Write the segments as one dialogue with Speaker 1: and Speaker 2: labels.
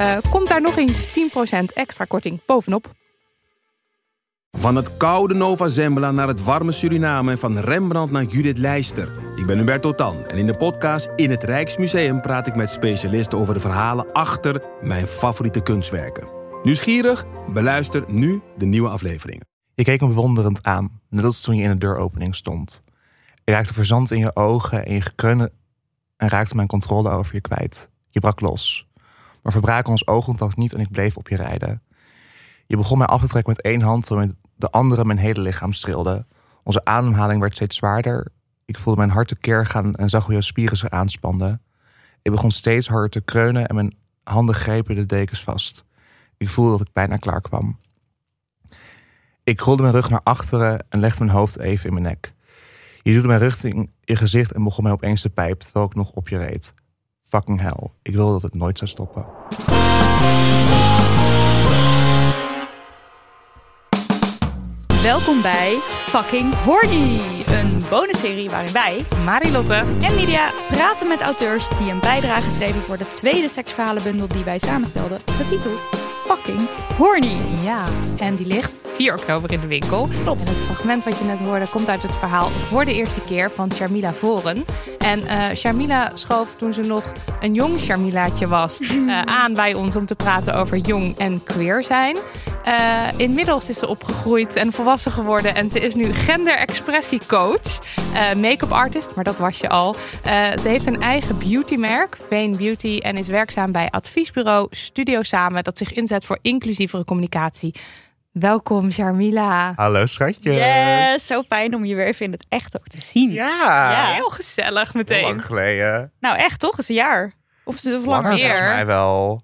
Speaker 1: eh, komt daar nog eens 10% extra korting bovenop.
Speaker 2: Van het koude Nova Zembla naar het warme Suriname en van Rembrandt naar Judith Leister. Ik ben Hubert Totan en in de podcast In het Rijksmuseum praat ik met specialisten over de verhalen achter mijn favoriete kunstwerken. Nieuwsgierig? Beluister nu de nieuwe afleveringen.
Speaker 3: Je keek me bewonderend aan, net als toen je in de deuropening stond. Je raakte verzand in je ogen en je gekreunde en raakte mijn controle over je kwijt. Je brak los. Maar verbraken ons oogcontact niet en ik bleef op je rijden. Je begon mij af te trekken met één hand, terwijl de andere mijn hele lichaam streelde. Onze ademhaling werd steeds zwaarder. Ik voelde mijn hart tekeer gaan en zag hoe jouw spieren zich aanspanden. Ik begon steeds harder te kreunen en mijn handen grepen de dekens vast. Ik voelde dat ik bijna klaar kwam. Ik rolde mijn rug naar achteren en legde mijn hoofd even in mijn nek. Je duwde mijn richting je gezicht en begon mij opeens te pijpen terwijl ik nog op je reed. Fucking hell. Ik wilde dat het nooit zou stoppen.
Speaker 4: Welkom bij Fucking Horny. Een bonusserie waarin wij,
Speaker 1: Marilotte.
Speaker 4: en Lydia, praten met auteurs die een bijdrage schreven voor de tweede seksverhalenbundel die wij samenstelden, getiteld Fucking Horny.
Speaker 1: Ja, en die ligt 4 oktober in de winkel. Klopt. En het fragment wat je net hoorde komt uit het verhaal voor de eerste keer van Sharmila Voren. En Sharmila schoof toen ze nog een jong Sharmilaatje was eh, aan bij ons om te praten over jong en queer zijn. Eh, inmiddels is ze opgegroeid en volwassen geworden en ze is nu gender-expressiecoach, eh make-up artist, maar dat was je al. Eh, ze heeft een eigen beautymerk, Vane Beauty, en is werkzaam bij adviesbureau Studio Samen, dat zich inzet voor inclusievere communicatie. Welkom, Sharmila.
Speaker 3: Hallo schatjes.
Speaker 4: Yes, zo fijn om je weer even in het echt ook te zien.
Speaker 3: Ja.
Speaker 4: Ja.
Speaker 1: Heel gezellig
Speaker 3: Heel
Speaker 1: meteen.
Speaker 3: lang geleden.
Speaker 4: Nou echt toch, is een jaar. Of, of langer.
Speaker 3: Langer
Speaker 1: meer.
Speaker 3: volgens mij wel.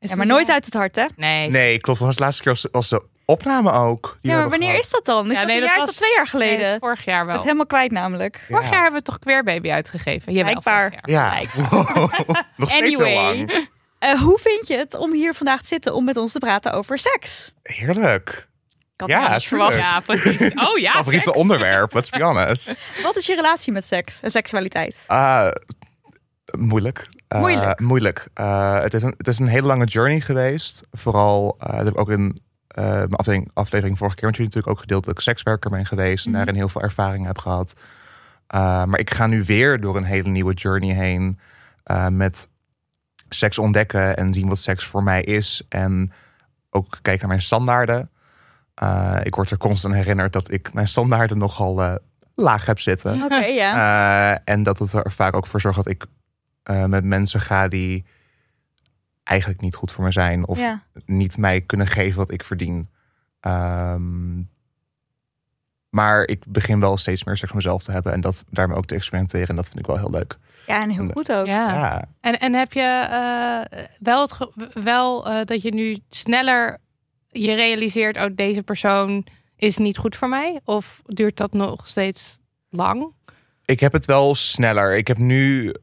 Speaker 1: Is
Speaker 4: Ja, maar
Speaker 1: het-
Speaker 4: nooit uit het hart hè?
Speaker 1: Nee.
Speaker 3: Nee, klopt. Was de laatste keer als, als de opname ook.
Speaker 4: Ja, maar wanneer
Speaker 3: gehad.
Speaker 4: is dat dan? Is
Speaker 1: Ja,
Speaker 4: dat
Speaker 1: nee,
Speaker 4: een
Speaker 1: dat
Speaker 4: jaar?
Speaker 1: was-
Speaker 4: Is dat twee jaar
Speaker 1: Nee,
Speaker 4: geleden?
Speaker 1: is vorig jaar
Speaker 4: Het
Speaker 1: wel.
Speaker 4: is helemaal kwijt namelijk.
Speaker 1: Vorig
Speaker 3: Ja.
Speaker 1: jaar hebben we toch Queer Baby uitgegeven? Jawel,
Speaker 4: Blijkbaar.
Speaker 3: Ja. Wow. Nog steeds heel
Speaker 4: Anyway.
Speaker 3: lang.
Speaker 4: Eh, hoe vind je het om hier vandaag te zitten om met ons te praten over seks?
Speaker 3: Heerlijk.
Speaker 4: Ik had
Speaker 3: Ja,
Speaker 4: het verwacht.
Speaker 1: Ja, precies. Oh ja,
Speaker 3: Favoriete onderwerp, let's be honest.
Speaker 4: Wat is je relatie met seks en seksualiteit?
Speaker 3: Ah, moeilijk. Eh,
Speaker 4: Moeilijk?
Speaker 3: moeilijk. Eh, het, is een, het is een hele lange journey geweest. Vooral, eh, dat heb ik ook in mijn aflevering, aflevering vorige keer met jullie natuurlijk ook gedeeld dat ik sekswerker ben geweest en
Speaker 4: Mhm.
Speaker 3: daarin heel veel ervaring heb gehad. Eh, maar ik ga nu weer door een hele nieuwe journey heen met seks ontdekken en zien wat seks voor mij is. En ook kijken naar mijn standaarden. Ik word er constant herinnerd dat ik mijn standaarden nogal laag heb zitten. En dat het er vaak ook voor zorgt dat ik eh, met mensen ga die eigenlijk niet goed voor me zijn. Of
Speaker 4: ja.
Speaker 3: niet mij kunnen geven wat ik verdien. Ehm, maar ik begin wel steeds meer seks met mezelf te hebben. En dat daarmee ook te experimenteren. En dat vind ik wel heel leuk.
Speaker 4: ja, en heel goed ook.
Speaker 1: Ja.
Speaker 3: Ja.
Speaker 1: En, en heb je eh, wel, het wel eh, dat je nu sneller je realiseert, oh, deze persoon is niet goed voor mij? Of duurt dat nog steeds lang?
Speaker 3: Ik heb het wel sneller. Ik heb nu.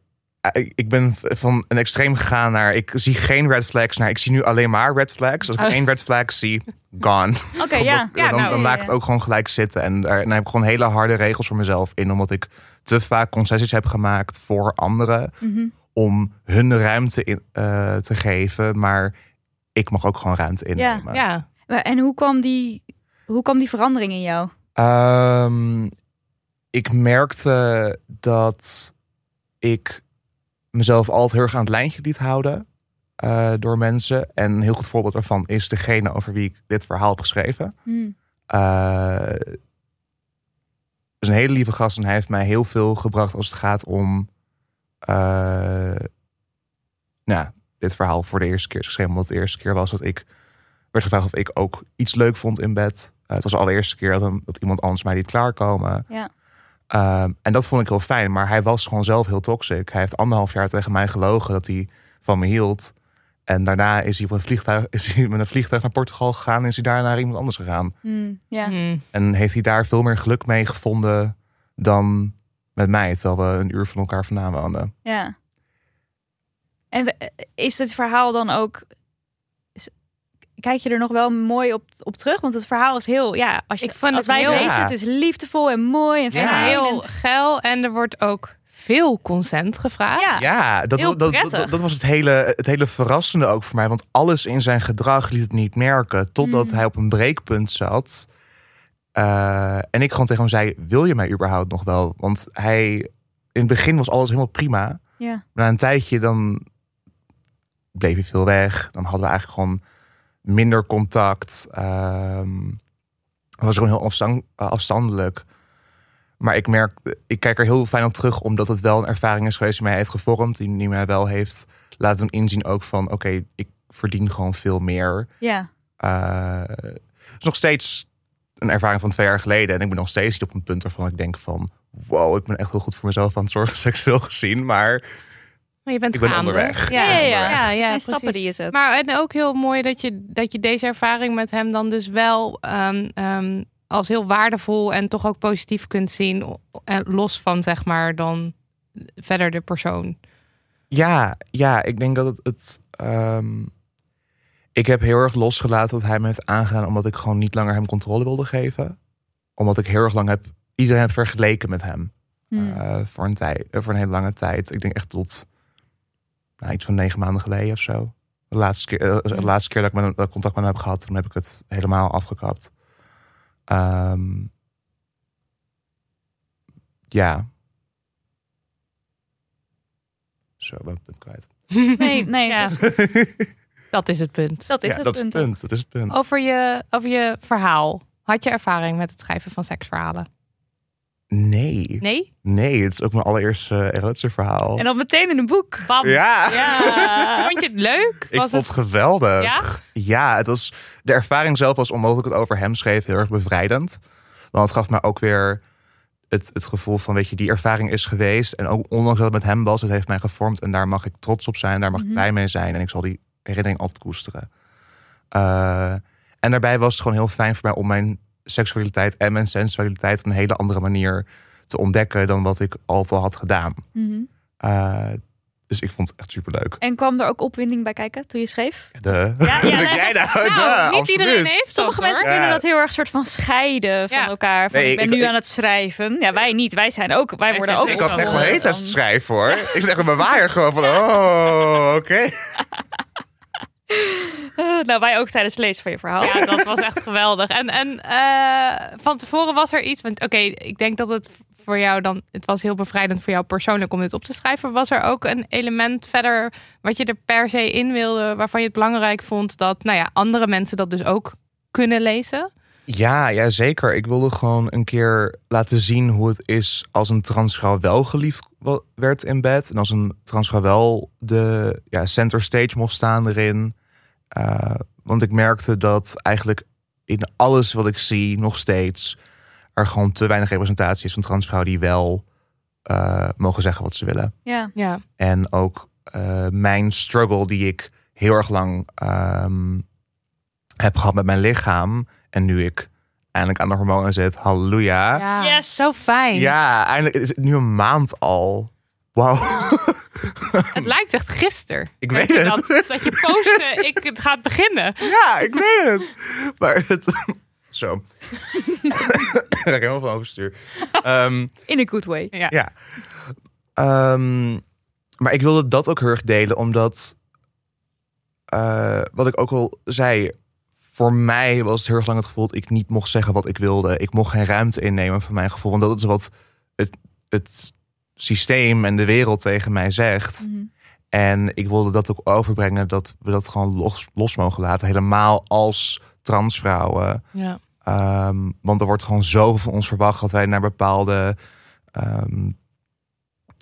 Speaker 3: Eh, ik- ben van een extreem gegaan naar. Ik zie geen red flags naar. Ik zie nu alleen maar red flags. Als ik
Speaker 1: Oh.
Speaker 3: één red flag zie, gone.
Speaker 4: Oké, ja.
Speaker 1: Ja,
Speaker 3: dan,
Speaker 1: nou,
Speaker 3: dan
Speaker 4: ja, ja.
Speaker 3: het ook gewoon gelijk zitten. En daar dan heb ik gewoon hele harde regels voor mezelf in. Omdat ik te vaak concessies heb gemaakt voor anderen.
Speaker 4: Mhm.
Speaker 3: Om hun de ruimte in, eh, te geven. Maar ik mag ook gewoon ruimte innemen.
Speaker 1: Ja.
Speaker 4: Maar- En hoe kwam, die, hoe kwam die verandering in jou?
Speaker 3: Ehm, ik merkte dat ik mezelf altijd heel erg aan het lijntje liet houden eh, door mensen. En een heel goed voorbeeld daarvan is degene over wie ik dit verhaal heb geschreven. Eh, is een hele lieve gast en hij heeft mij heel veel gebracht als het gaat om eh, nou, dit verhaal voor de eerste keer is geschreven. Omdat het de eerste keer was dat ik werd gevraagd of ik ook iets leuk vond in bed. Het was de allereerste keer dat, dat iemand anders mij liet klaarkomen.
Speaker 4: Ja.
Speaker 3: Ehm, en dat vond ik heel fijn. Maar hij was gewoon zelf heel toxic. Hij heeft anderhalf jaar tegen mij gelogen dat hij van me hield. En daarna is hij, op een vliegtuig, is hij met een vliegtuig naar Portugal gegaan. En is hij daar naar iemand anders gegaan.
Speaker 4: Hmm, ja.
Speaker 1: Hmm.
Speaker 3: En heeft hij daar veel meer geluk mee gevonden dan met mij. Terwijl we een uur van elkaar vandaan woonden.
Speaker 4: ja. En we- is dit verhaal dan ook... Kijk je er nog wel mooi op, op terug? Want het verhaal is heel... Ja, als, je,
Speaker 1: Ik vond
Speaker 4: als
Speaker 1: het
Speaker 4: wij het
Speaker 1: heel-
Speaker 4: lezen,
Speaker 3: Ja.
Speaker 4: het is liefdevol en mooi en
Speaker 1: heel
Speaker 4: en-
Speaker 1: geil. En er wordt ook veel consent gevraagd.
Speaker 4: ja.
Speaker 3: Ja, dat, dat, dat was het hele, het hele verrassende ook voor mij. Want alles in zijn gedrag liet het niet merken. Totdat
Speaker 4: Mm.
Speaker 3: hij op een breekpunt zat. Eh, en ik gewoon tegen hem zei, wil je mij überhaupt nog wel? Want hij, in het begin was alles helemaal prima.
Speaker 4: Ja.
Speaker 3: Maar na een tijdje dan bleef hij veel weg. Dan hadden we eigenlijk gewoon minder contact. Ehm het was gewoon heel afstand- afstandelijk. Maar ik merk, ik kijk er heel fijn op terug, omdat het wel een ervaring is geweest die mij heeft gevormd. Die, die mij wel heeft laten inzien ook van, oké, ik verdien gewoon veel meer.
Speaker 4: ja.
Speaker 3: Eh, het is nog steeds een ervaring van twee jaar geleden. En ik ben nog steeds niet op een punt waarvan ik denk van... wow, ik ben echt heel goed voor mezelf aan het zorgen, seksueel gezien. Maar
Speaker 1: Maar je bent
Speaker 3: Ik ben
Speaker 1: gaande.
Speaker 3: onderweg.
Speaker 1: Ja,
Speaker 4: Ja, ja, ja.
Speaker 1: ja, ja,
Speaker 4: Het zijn
Speaker 1: precies.
Speaker 4: stappen die je zet.
Speaker 1: Maar en ook heel mooi dat je, dat je deze ervaring met hem dan dus wel ehm, ehm, als heel waardevol en toch ook positief kunt zien. En los van zeg maar dan verder de persoon.
Speaker 3: ja, ja, ik denk dat het... het ehm, ik heb heel erg losgelaten dat hij me heeft aangedaan... omdat ik gewoon niet langer hem controle wilde geven. Omdat ik heel erg lang heb... iedereen heb vergeleken met hem.
Speaker 4: Hmm.
Speaker 3: Eh, voor, een tijd, voor een hele lange tijd. Ik denk echt tot nou, iets van negen maanden geleden of zo. De laatste keer, eh, de
Speaker 1: Mm.
Speaker 3: laatste keer dat ik ik contact met hem heb gehad, toen heb ik het helemaal afgekapt. Ehm, ja. Zo, ik ben het punt kwijt.
Speaker 4: Nee, nee,
Speaker 1: Ja.
Speaker 4: het is,
Speaker 1: Dat is het punt.
Speaker 4: dat is
Speaker 3: ja,
Speaker 4: het
Speaker 3: dat is
Speaker 4: punt.
Speaker 3: het punt. Dat is het punt.
Speaker 1: Over je, over je verhaal. Had je ervaring met het schrijven van seksverhalen?
Speaker 3: Nee.
Speaker 1: Nee?
Speaker 3: Nee, het is ook mijn allereerste uh, erotische verhaal.
Speaker 4: En dan meteen in een boek.
Speaker 1: Bam.
Speaker 3: Ja.
Speaker 4: Ja.
Speaker 1: Vond je het leuk?
Speaker 3: Ik
Speaker 1: Was
Speaker 3: vond
Speaker 1: het...
Speaker 3: geweldig.
Speaker 1: Ja?
Speaker 3: Ja, het was, de ervaring zelf was, omdat ik het over hem schreef, heel erg bevrijdend. Want het gaf me ook weer het, het gevoel van, weet je, die ervaring is geweest. En ook ondanks dat het met hem was, het heeft mij gevormd. En daar mag ik trots op zijn, daar mag
Speaker 4: Mhm.
Speaker 3: ik blij mee zijn. En ik zal die herinnering altijd koesteren. Eh, en daarbij was het gewoon heel fijn voor mij om mijn seksualiteit en mijn sensualiteit op een hele andere manier te ontdekken dan wat ik altijd had gedaan.
Speaker 4: Mhm.
Speaker 3: Eh, dus ik vond het echt superleuk.
Speaker 4: En kwam er ook opwinding bij kijken toen je schreef?
Speaker 3: De,
Speaker 4: Ja, ja,
Speaker 3: jij nou?
Speaker 1: Nou,
Speaker 3: De,
Speaker 1: niet
Speaker 3: absoluut.
Speaker 1: iedereen heeft
Speaker 4: Sommige mensen
Speaker 1: hoor.
Speaker 3: Ja.
Speaker 4: kunnen dat heel erg soort van scheiden van
Speaker 1: Ja.
Speaker 4: elkaar. Van,
Speaker 3: Nee,
Speaker 4: ik ben
Speaker 3: ik-
Speaker 4: nu
Speaker 3: ik-
Speaker 4: aan het schrijven. Ja, wij niet. Wij zijn ook. Wij
Speaker 1: Wij
Speaker 4: worden ook.
Speaker 1: Ik
Speaker 3: Ik had
Speaker 1: kan
Speaker 3: echt wel heet als
Speaker 4: van-
Speaker 3: het schrijven hoor. Ik zit echt met mijn waaier gewoon van, oh, oké.
Speaker 4: nou, wij ook tijdens het lezen van je verhaal.
Speaker 1: Ja, dat was echt geweldig. En, en eh, van tevoren was er iets. Want oké, ik denk dat het voor jou dan. Het was heel bevrijdend voor jou persoonlijk om dit op te schrijven. Was er ook een element verder wat je er per se in wilde, waarvan je het belangrijk vond dat nou ja, andere mensen dat dus ook kunnen lezen?
Speaker 3: Ja, ja, zeker. Ik wilde gewoon een keer laten zien hoe het is als een transvrouw wel geliefd werd in bed. En als een transvrouw wel de ja, center stage mocht staan erin. Eh, want ik merkte dat eigenlijk in alles wat ik zie nog steeds er gewoon te weinig representatie is van transvrouwen die wel eh, mogen zeggen wat ze willen.
Speaker 4: Ja.
Speaker 1: Ja.
Speaker 3: En ook eh, mijn struggle die ik heel erg lang ehm, heb gehad met mijn lichaam. En nu ik eindelijk aan de hormonen zit, halleluja. Ja,
Speaker 1: ja.
Speaker 4: Yes.
Speaker 1: Zo fijn.
Speaker 3: eindelijk is het nu een maand al. Wauw.
Speaker 1: Het lijkt echt gisteren.
Speaker 3: Ik weet het.
Speaker 1: Dat, dat je postte, ik, het gaat beginnen.
Speaker 3: ja, ik weet het. Maar het... Zo. ik raak helemaal van overstuur. Ehm,
Speaker 4: In a good way.
Speaker 1: Ja.
Speaker 3: Ja. Ehm, maar ik wilde dat ook heel erg delen, omdat eh, wat ik ook al zei, voor mij was het heel erg lang het gevoel dat ik niet mocht zeggen wat ik wilde. Ik mocht geen ruimte innemen van mijn gevoel, want dat is wat het, het systeem en de wereld tegen mij zegt.
Speaker 4: Mhm.
Speaker 3: En ik wilde dat ook overbrengen, dat we dat gewoon los, los mogen laten, helemaal als transvrouwen.
Speaker 1: Ja.
Speaker 3: Ehm, want er wordt gewoon zoveel van ons verwacht dat wij naar bepaalde. ehm,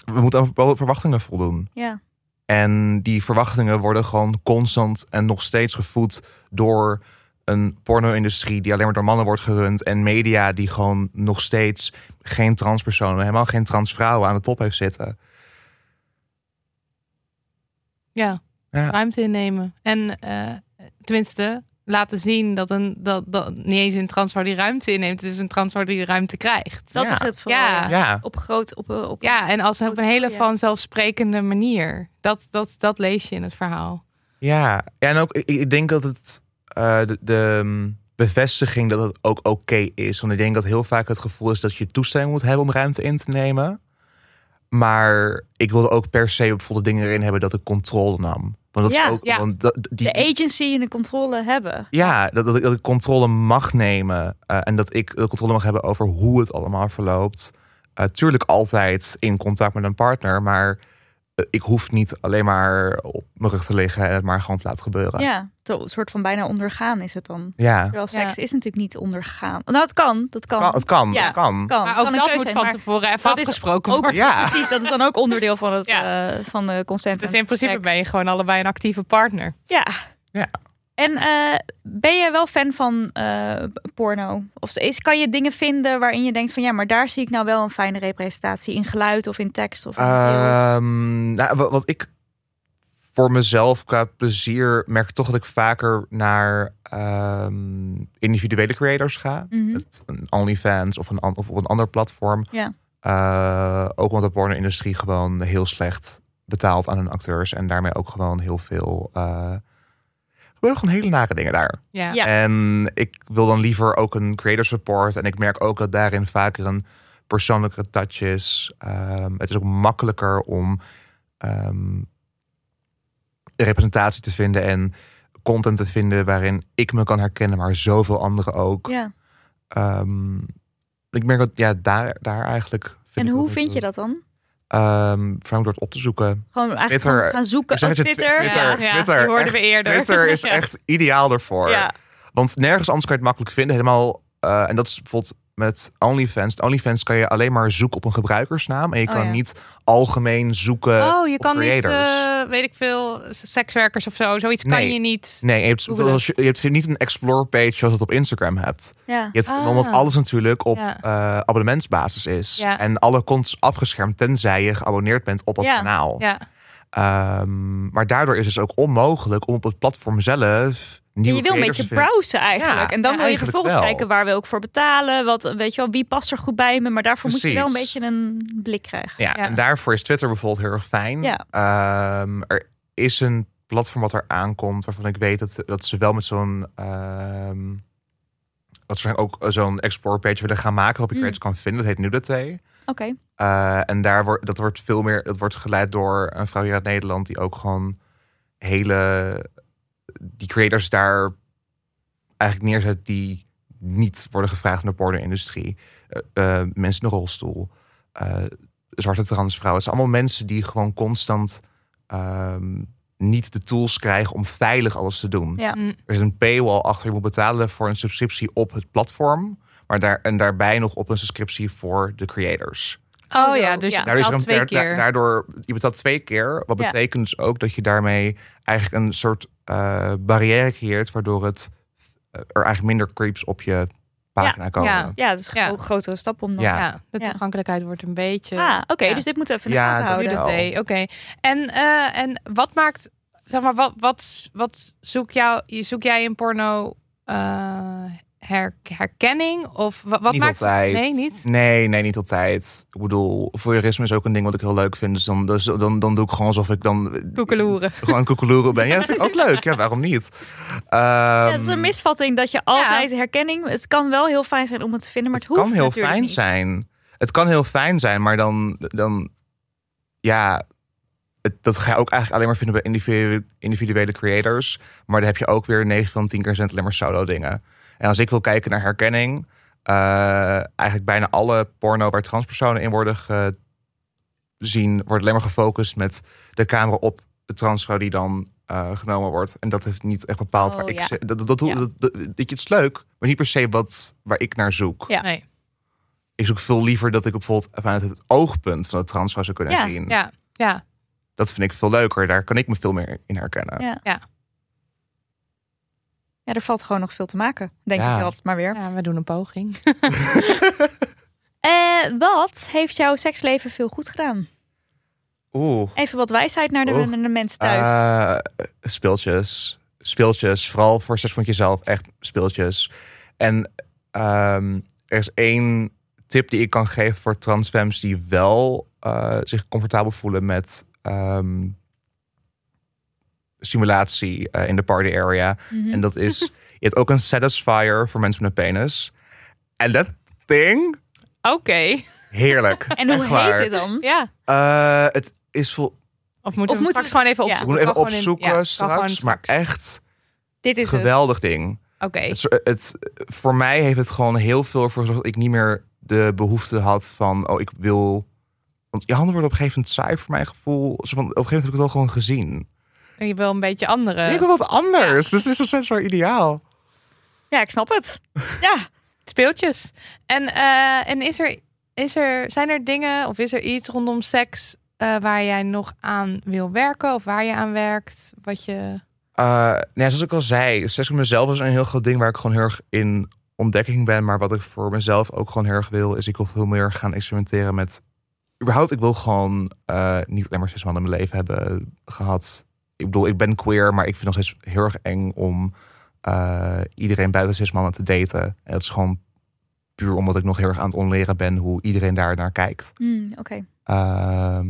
Speaker 3: we moeten aan bepaalde verwachtingen voldoen.
Speaker 4: Ja.
Speaker 3: En die verwachtingen worden gewoon constant en nog steeds gevoed door een porno-industrie die alleen maar door mannen wordt gerund. En media die gewoon nog steeds geen transpersonen, helemaal geen transvrouwen aan de top heeft zitten.
Speaker 1: Ja,
Speaker 3: Ja.
Speaker 1: ruimte innemen. En eh, tenminste, laten zien dat, een, dat, dat niet eens een transvrouw die ruimte inneemt. Het is een transvrouw die ruimte krijgt.
Speaker 4: Dat
Speaker 3: Ja.
Speaker 4: is het vooral.
Speaker 1: Ja.
Speaker 4: Ja. Op groot, op, op
Speaker 1: Ja, en als op een hele vanzelfsprekende manier. Dat, dat, dat lees je in het verhaal.
Speaker 3: ja. ja en ook, ik, ik denk dat het eh, de, de mm, bevestiging dat het ook oké is. Want ik denk dat heel vaak het gevoel is dat je toestemming moet hebben om ruimte in te nemen. Maar ik wilde ook per se bijvoorbeeld dingen erin hebben dat ik controle nam. Want dat
Speaker 4: Ja,
Speaker 3: is ook,
Speaker 1: ja.
Speaker 3: want dat, die,
Speaker 4: de agency en de controle hebben.
Speaker 3: Ja, dat, dat, ik, dat ik controle mag nemen. eh, en dat ik de controle mag hebben over hoe het allemaal verloopt. Eh, tuurlijk altijd in contact met een partner. Maar eh, ik hoef niet alleen maar op mijn rug te liggen en het maar gewoon te laten gebeuren.
Speaker 4: Ja, zo- een soort van bijna ondergaan is het dan.
Speaker 3: Ja.
Speaker 4: Terwijl seks
Speaker 1: Ja.
Speaker 4: is natuurlijk niet ondergaan. Nou, het kan. Dat kan.
Speaker 3: Kan, het kan,
Speaker 4: Ja.
Speaker 3: het kan.
Speaker 4: kan.
Speaker 1: Maar ook
Speaker 4: een
Speaker 1: dat moet
Speaker 4: zijn,
Speaker 1: van tevoren even
Speaker 4: dat is
Speaker 1: afgesproken
Speaker 4: ook-
Speaker 1: worden.
Speaker 3: Ja.
Speaker 4: Precies, dat is dan ook onderdeel van, het,
Speaker 1: Ja.
Speaker 4: eh, van de consent.
Speaker 1: Dus
Speaker 4: en
Speaker 1: in principe ben je gewoon allebei een actieve partner.
Speaker 4: Ja.
Speaker 3: Ja.
Speaker 4: En eh, ben je wel fan van eh, porno? Of is, kan je dingen vinden waarin je denkt van ja, maar daar zie ik nou wel een fijne representatie in geluid of in tekst of in?
Speaker 3: Ehm, nou, wat, wat ik voor mezelf qua plezier merk toch dat ik vaker naar ehm, individuele creators ga. Het, een OnlyFans of, een, of op een ander platform.
Speaker 4: Ja.
Speaker 3: Eh, ook omdat de porno-industrie gewoon heel slecht betaalt aan hun acteurs. En daarmee ook gewoon heel veel... gebeuren gewoon hele nare dingen daar.
Speaker 1: Ja.
Speaker 4: Ja.
Speaker 3: En ik wil dan liever ook een creator support. En ik merk ook dat daarin vaker een persoonlijke touch is. Ehm, het is ook makkelijker om ehm, representatie te vinden en content te vinden waarin ik me kan herkennen, maar zoveel anderen ook.
Speaker 4: ja.
Speaker 3: Ehm, ik merk dat ja, daar, daar eigenlijk. Vind
Speaker 4: En hoe vind je dat dan?
Speaker 3: Vooral door het op te zoeken.
Speaker 4: Gewoon eigenlijk
Speaker 3: Twitter.
Speaker 4: gaan zoeken op Twitter.
Speaker 3: Twitter,
Speaker 1: Ja,
Speaker 3: Twitter,
Speaker 1: ja,
Speaker 3: Twitter,
Speaker 1: die hoorden
Speaker 3: echt,
Speaker 1: we eerder.
Speaker 3: Twitter is echt ideaal ervoor. Want nergens anders kan je het makkelijk vinden. Helemaal, eh, en dat is bijvoorbeeld met OnlyFans. OnlyFans kan je alleen maar zoeken op een gebruikersnaam. En je
Speaker 4: Oh,
Speaker 3: kan
Speaker 4: ja.
Speaker 3: niet algemeen zoeken
Speaker 1: Oh, je
Speaker 3: op
Speaker 1: kan niet,
Speaker 3: creators.
Speaker 1: eh, weet ik veel, sekswerkers of zo. Zoiets kan je niet.
Speaker 3: nee, je hebt, zoals je, je hebt niet een explore page zoals het op Instagram hebt.
Speaker 4: Ja.
Speaker 3: Je hebt,
Speaker 1: Ah.
Speaker 3: Omdat alles natuurlijk op
Speaker 1: Ja.
Speaker 3: eh, abonnementsbasis is.
Speaker 1: Ja.
Speaker 3: En alle content is afgeschermd tenzij je geabonneerd bent op het kanaal.
Speaker 1: Ja,
Speaker 3: Ehm, maar daardoor is het dus ook onmogelijk om op het platform zelf
Speaker 4: En je wil een beetje
Speaker 3: vinden.
Speaker 4: browsen eigenlijk.
Speaker 3: Ja,
Speaker 4: en dan
Speaker 3: ja,
Speaker 4: wil je vervolgens
Speaker 3: wel.
Speaker 4: kijken waar wil ik voor betalen. Wat, weet je wel, wie past er goed bij me. Maar daarvoor moet je wel een beetje een blik krijgen.
Speaker 3: Ja,
Speaker 1: Ja.
Speaker 3: en daarvoor is Twitter bijvoorbeeld heel erg fijn.
Speaker 4: Ja.
Speaker 3: Ehm, er is een platform wat er aankomt waarvan ik weet dat, dat ze wel met zo'n ehm, dat ze ook zo'n explore page willen gaan maken waarop je
Speaker 4: Mm.
Speaker 3: creators kan vinden. Dat heet Nudity.
Speaker 4: Oké.
Speaker 3: Eh, en daar wordt dat wordt veel meer. Dat wordt geleid door een vrouw hier uit Nederland die ook gewoon hele die creators daar eigenlijk neerzet die niet worden gevraagd in de porno-industrie. Eh, eh, mensen in een rolstoel, eh, zwarte transvrouwen. Het zijn allemaal mensen die gewoon constant ehm, niet de tools krijgen om veilig alles te doen.
Speaker 4: Ja.
Speaker 1: Mm.
Speaker 3: Er is een paywall achter. Je moet betalen voor een subscriptie op het platform. Maar daar, en daarbij nog op een subscriptie voor de creators.
Speaker 1: Oh
Speaker 4: Zo,
Speaker 1: ja, dus
Speaker 4: ja.
Speaker 1: je
Speaker 3: Daardoor is er
Speaker 1: betaalt
Speaker 3: een,
Speaker 1: twee
Speaker 3: daar-
Speaker 1: keer.
Speaker 3: da- daardoor, je betaalt twee keer. Wat
Speaker 4: Ja.
Speaker 3: betekent dus ook dat je daarmee eigenlijk een soort eh, barrière creëert. Waardoor het eh, er eigenlijk minder creeps op je pagina komen.
Speaker 1: ja.
Speaker 4: Ja, dat is
Speaker 1: Ja.
Speaker 4: een grotere stap om dan...
Speaker 3: Ja.
Speaker 1: ja, de
Speaker 4: Ja.
Speaker 1: toegankelijkheid wordt een beetje...
Speaker 4: Ah, oké.
Speaker 1: Ja.
Speaker 4: Dus dit moeten we even in de
Speaker 3: Ja,
Speaker 4: gaten
Speaker 3: dat
Speaker 4: houden.
Speaker 1: oké. En, eh, en wat maakt, zeg maar, wat, wat, wat zoek, jou, zoek jij in porno eh, her, herkenning? Of wat, wat
Speaker 3: niet
Speaker 1: maakt...
Speaker 3: altijd.
Speaker 1: Nee, niet?
Speaker 3: Nee, nee, niet altijd. Ik bedoel, voyeurisme is ook een ding wat ik heel leuk vind. Dus dan, dus dan, dan doe ik gewoon alsof ik dan
Speaker 1: Koekeloeren.
Speaker 3: gewoon koekeloeren ben. Ja, dat vind ik ook leuk. Ja, waarom niet?
Speaker 4: Ja, het is
Speaker 3: Ehm,
Speaker 4: een misvatting dat je altijd herkenning... Het kan wel heel fijn zijn om het te vinden, maar het,
Speaker 3: het
Speaker 4: hoeft
Speaker 3: kan heel fijn
Speaker 4: niet.
Speaker 3: zijn. Het kan heel fijn zijn, maar dan, dan ja, het, dat ga je ook eigenlijk alleen maar vinden bij individuele, individuele creators. Maar dan heb je ook weer 9 van 10 keer zijn het alleen maar solo dingen. En als ik wil kijken naar herkenning, eh, eigenlijk bijna alle porno waar transpersonen in worden gezien, wordt alleen maar gefocust met de camera op de transvrouw die dan eh, genomen wordt. En dat is niet echt bepaald
Speaker 4: Oh,
Speaker 3: waar ik
Speaker 4: ja.
Speaker 3: dat, dat, dat,
Speaker 4: Ja.
Speaker 3: dat, dat- het is leuk, maar niet per se wat waar ik naar zoek.
Speaker 4: Ja.
Speaker 1: Nee.
Speaker 3: Ik zoek veel liever dat ik bijvoorbeeld vanuit het oogpunt van de transvrouw zou kunnen
Speaker 4: Ja,
Speaker 3: zien.
Speaker 1: Ja, ja.
Speaker 3: Dat vind ik veel leuker. Daar kan ik me veel meer in herkennen.
Speaker 4: Ja. Ja, er valt gewoon nog veel te maken, denk
Speaker 3: Ja.
Speaker 4: ik altijd maar weer.
Speaker 1: Ja, we doen een poging.
Speaker 4: Eh, wat heeft jouw seksleven veel goed gedaan?
Speaker 3: Oeh.
Speaker 4: Even wat wijsheid naar de,
Speaker 3: Oeh.
Speaker 4: naar de mensen thuis.
Speaker 3: Eh, speeltjes. Speeltjes. Vooral voor seks met jezelf. Echt speeltjes. En ehm, er is één tip die ik kan geven voor transfems die wel eh, zich comfortabel voelen met ehm, stimulatie eh, in de party area.
Speaker 4: Mhm.
Speaker 3: En dat is, je hebt ook een satisfier voor mensen met een penis. En dat thing,
Speaker 1: Oké.
Speaker 3: heerlijk.
Speaker 4: en hoe heet dit dan?
Speaker 1: Ja.
Speaker 3: Eh, het is vol,
Speaker 1: Of moeten
Speaker 4: Of
Speaker 1: we
Speaker 4: moeten
Speaker 1: straks
Speaker 4: we-
Speaker 1: gewoon even opzoeken?
Speaker 3: ik moet even
Speaker 1: in-
Speaker 3: opzoeken
Speaker 1: ja,
Speaker 3: straks, maar echt
Speaker 4: Dit is het.
Speaker 3: geweldig ding.
Speaker 1: Oké.
Speaker 3: Het, voor mij heeft het gewoon heel veel voor gezorgd dat ik niet meer de behoefte had van, oh, ik wil. Want je handen worden op een gegeven moment saai voor mijn gevoel. Zo van, op een gegeven moment heb ik het al gewoon gezien.
Speaker 1: Je wil een beetje andere
Speaker 3: ik wil wat anders. Dus dit is een soort ideaal.
Speaker 4: Ja, ik snap het. Ja,
Speaker 1: speeltjes. En, eh, en is er, is er, zijn er dingen of is er iets rondom seks eh, waar jij nog aan wil werken of waar je aan werkt? Wat je.
Speaker 3: Eh, nee, zoals ik al zei, seks met mezelf is een heel groot ding waar ik gewoon heel erg in ontdekking ben. Maar wat ik voor mezelf ook gewoon heel erg wil, is ik wil veel meer gaan experimenteren met. Überhaupt, ik wil gewoon eh, niet alleen maar zes maanden in mijn leven hebben gehad. Ik bedoel, ik ben queer, maar ik vind nog steeds heel erg eng om eh, iedereen buiten zes maanden te daten. En dat is gewoon puur omdat ik nog heel erg aan het onleren ben hoe iedereen daar naar kijkt.
Speaker 4: Hmm, oké.
Speaker 3: Ehm,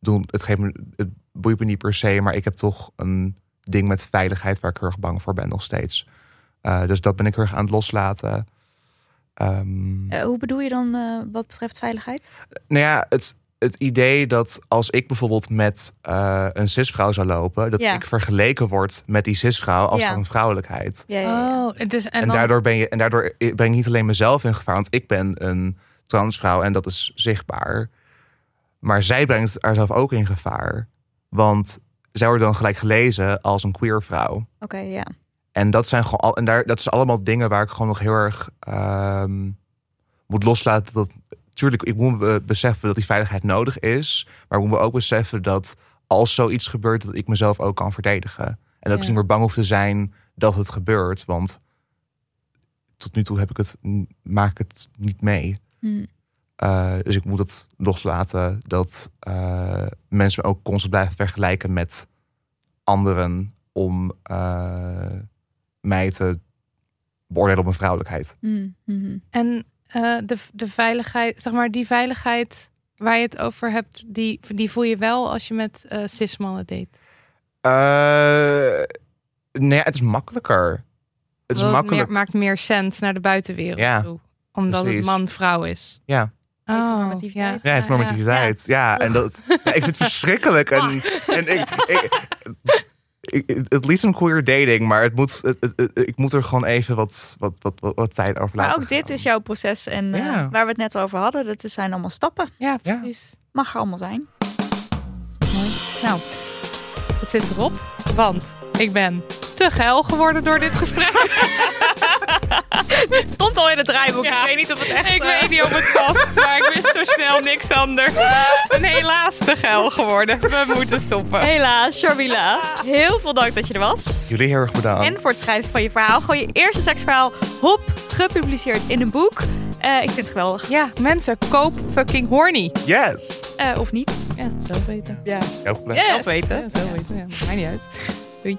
Speaker 3: doen, het, geeft me, het boeit me niet per se, maar ik heb toch een ding met veiligheid waar ik heel erg bang voor ben nog steeds. Eh, dus dat ben ik heel erg aan het loslaten. Ehm,
Speaker 4: Eh, hoe bedoel je dan wat betreft veiligheid?
Speaker 3: Nou ja, het, het idee dat als ik bijvoorbeeld met eh, een cisvrouw zou lopen, dat
Speaker 4: Ja.
Speaker 3: ik vergeleken word met die cisvrouw als
Speaker 4: Ja.
Speaker 3: van vrouwelijkheid.
Speaker 4: Ja, ja, ja.
Speaker 1: Oh, dus, en,
Speaker 3: En,
Speaker 1: dan,
Speaker 3: daardoor ben je en daardoor ben ik niet alleen mezelf in gevaar, want ik ben een transvrouw en dat is zichtbaar. Maar zij brengt haarzelf ook in gevaar. Want zij wordt dan gelijk gelezen als een queer vrouw.
Speaker 4: Oké, ja.
Speaker 3: En dat zijn gewoon al, en daar, dat zijn allemaal dingen waar ik gewoon nog heel erg ehm, moet loslaten. Dat, tuurlijk, ik moet be- beseffen dat die veiligheid nodig is. Maar ik moet me ook beseffen dat als zoiets gebeurt, dat ik mezelf ook kan verdedigen. En dat ik
Speaker 1: Ja.
Speaker 3: niet meer bang hoef te zijn dat het gebeurt. Want tot nu toe heb ik het, maak ik het niet mee.
Speaker 4: Hmm.
Speaker 3: Uh, dus ik moet het loslaten dat uh, mensen me ook constant blijven vergelijken met anderen om uh, mij te beoordelen op mijn vrouwelijkheid.
Speaker 4: Hmm, mhm.
Speaker 1: en eh, de, de veiligheid, zeg maar, die veiligheid waar je het over hebt, die, die voel je wel als je met eh cis-mannen date.
Speaker 3: Uh, nee, het is makkelijker. Het is
Speaker 1: meer- maakt meer sens naar de buitenwereld
Speaker 3: Ja,
Speaker 1: toe. Omdat
Speaker 3: precies.
Speaker 1: het man-vrouw is.
Speaker 3: Ja.
Speaker 4: Heteronormativiteit.
Speaker 3: Ja, het is normativiteit. Ja, en dat, ja, ik vind het verschrikkelijk. En, en ik, ik, ik, het liefst een queer dating, maar het moet, het, het- het- ik moet er gewoon even wat, wat, wat, wat, wat tijd over laten
Speaker 4: Maar ook dit is jouw proces. En eh, waar we het net over hadden, dat zijn allemaal stappen.
Speaker 1: Ja,
Speaker 3: Ja.
Speaker 1: precies.
Speaker 4: Mag er allemaal zijn.
Speaker 1: Mooi. Nou, het zit erop, want ik ben te geil geworden door dit gesprek.
Speaker 4: Het stond al in het draaiboek.
Speaker 1: Ja.
Speaker 4: Ik weet niet of het echt...
Speaker 1: ik
Speaker 4: eh,
Speaker 1: weet niet of het past, maar ik wist zo snel niks anders. Ben helaas te geil geworden. We moeten stoppen.
Speaker 4: Helaas, Sharmila. Heel veel dank dat je er was.
Speaker 3: Jullie heel erg bedankt.
Speaker 4: En voor het schrijven van je verhaal. Gewoon je eerste seksverhaal, hop, gepubliceerd in een boek. Eh, ik vind het geweldig.
Speaker 1: Ja, mensen, koop fucking horny.
Speaker 3: Yes!
Speaker 4: Eh, of niet.
Speaker 1: Ja, zelf weten.
Speaker 4: Ja.
Speaker 3: Heel veel plezier.
Speaker 4: Zelf weten.
Speaker 1: Ja, zelf weten. Ja, maakt mij niet uit. Doei.